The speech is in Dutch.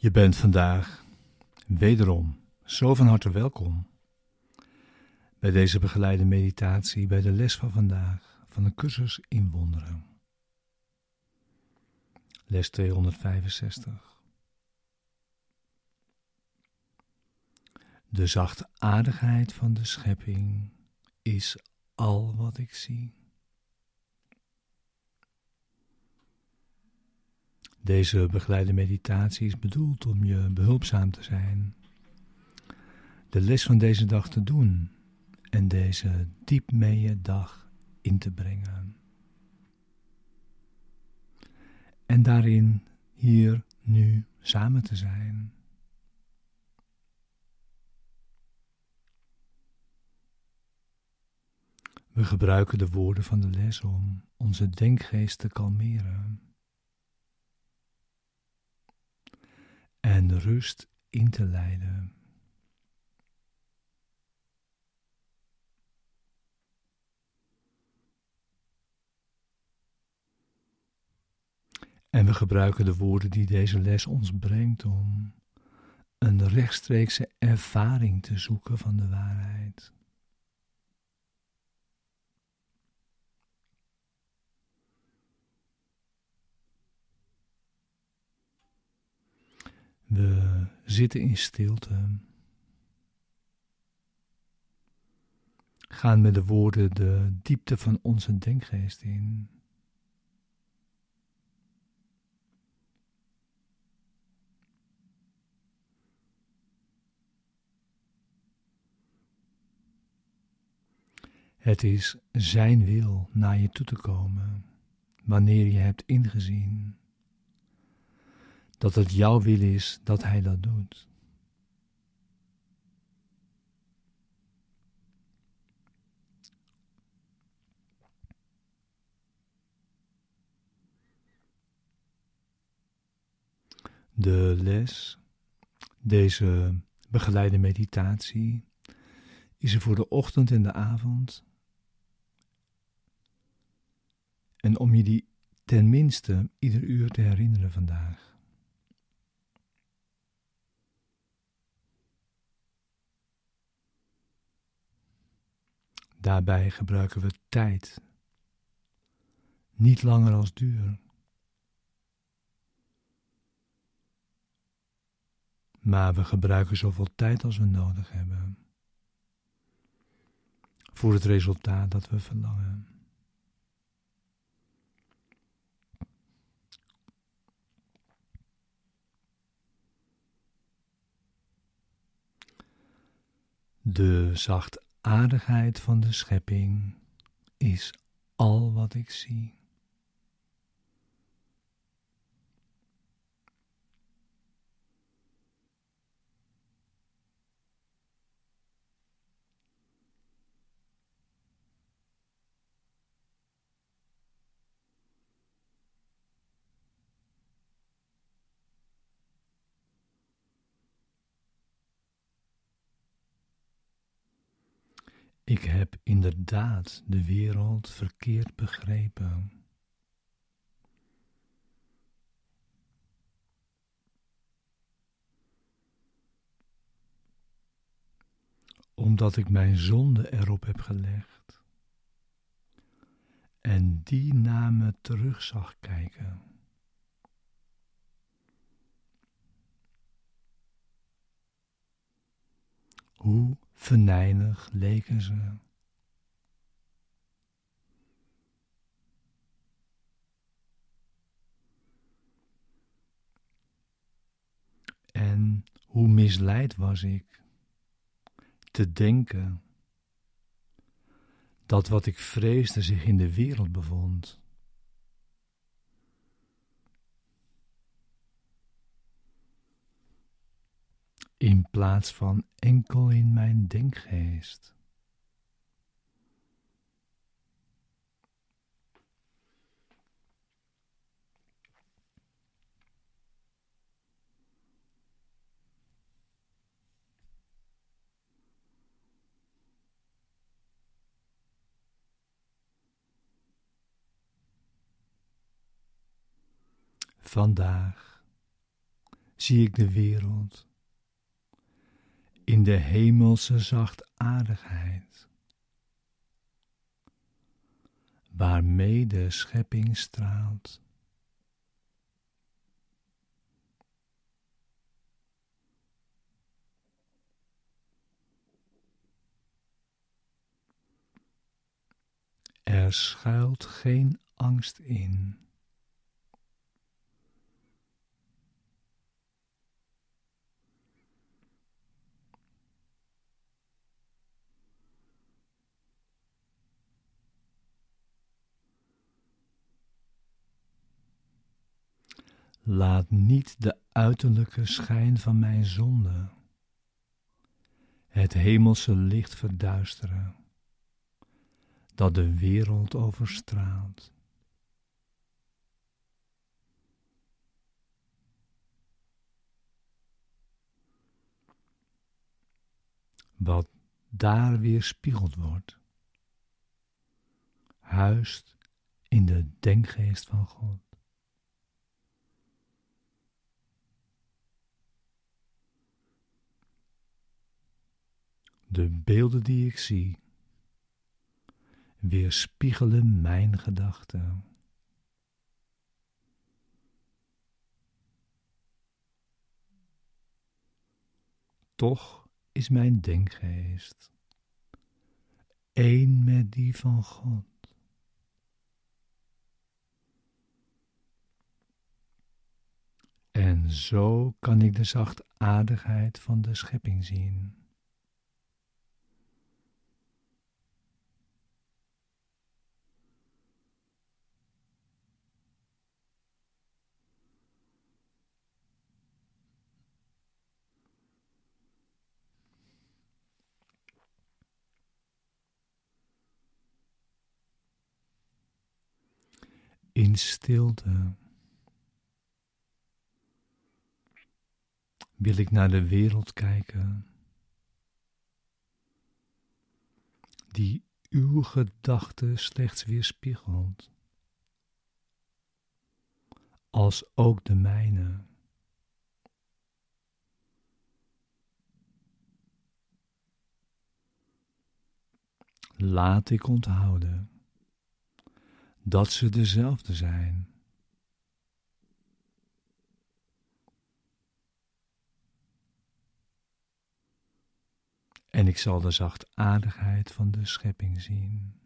Je bent vandaag wederom zo van harte welkom bij deze begeleide meditatie bij de les van vandaag van de cursus in wonderen. Les 265. De zachtaardigheid van de schepping is al wat ik zie. Deze begeleide meditatie is bedoeld om je behulpzaam te zijn, de les van deze dag te doen en deze diep mee dag in te brengen. En daarin hier nu samen te zijn. We gebruiken de woorden van de les om onze denkgeest te kalmeren. en rust in te leiden. En we gebruiken de woorden die deze les ons brengt om een rechtstreekse ervaring te zoeken van de waarheid. We zitten in stilte. Gaan met de woorden de diepte van onze denkgeest in. Het is Zijn wil naar je toe te komen, wanneer je hebt ingezien dat het jouw wil is dat Hij dat doet. De les, deze begeleide meditatie, is er voor de ochtend en de avond. En om je die tenminste ieder uur te herinneren vandaag. Daarbij gebruiken we tijd, niet langer als duur. Maar we gebruiken zoveel tijd als we nodig hebben voor het resultaat dat we verlangen. De zacht aardigheid van de schepping is al wat ik zie. Ik heb inderdaad de wereld verkeerd begrepen. Omdat ik mijn zonde erop heb gelegd en die naar me terug zag kijken. Hoe venijnig leken ze. En hoe misleid was ik te denken dat wat ik vreesde zich in de wereld bevond. In plaats van enkel in mijn denkgeest. Vandaag zie ik de wereld in de hemelse zachtaardigheid, waarmee de schepping straalt. Er schuilt geen angst in. Laat niet de uiterlijke schijn van mijn zonde het hemelse licht verduisteren dat de wereld overstraalt. Wat daar weer spiegeld wordt, huist in de denkgeest van God. De beelden die ik zie, weerspiegelen mijn gedachten. Toch is mijn denkgeest één met die van God. En zo kan ik de zachtaardigheid van de schepping zien. In stilte. Wil ik naar de wereld kijken, die uw gedachten slechts weerspiegelt, als ook de mijne. Laat ik onthouden dat ze dezelfde zijn. En ik zal de zachtaardigheid van de schepping zien.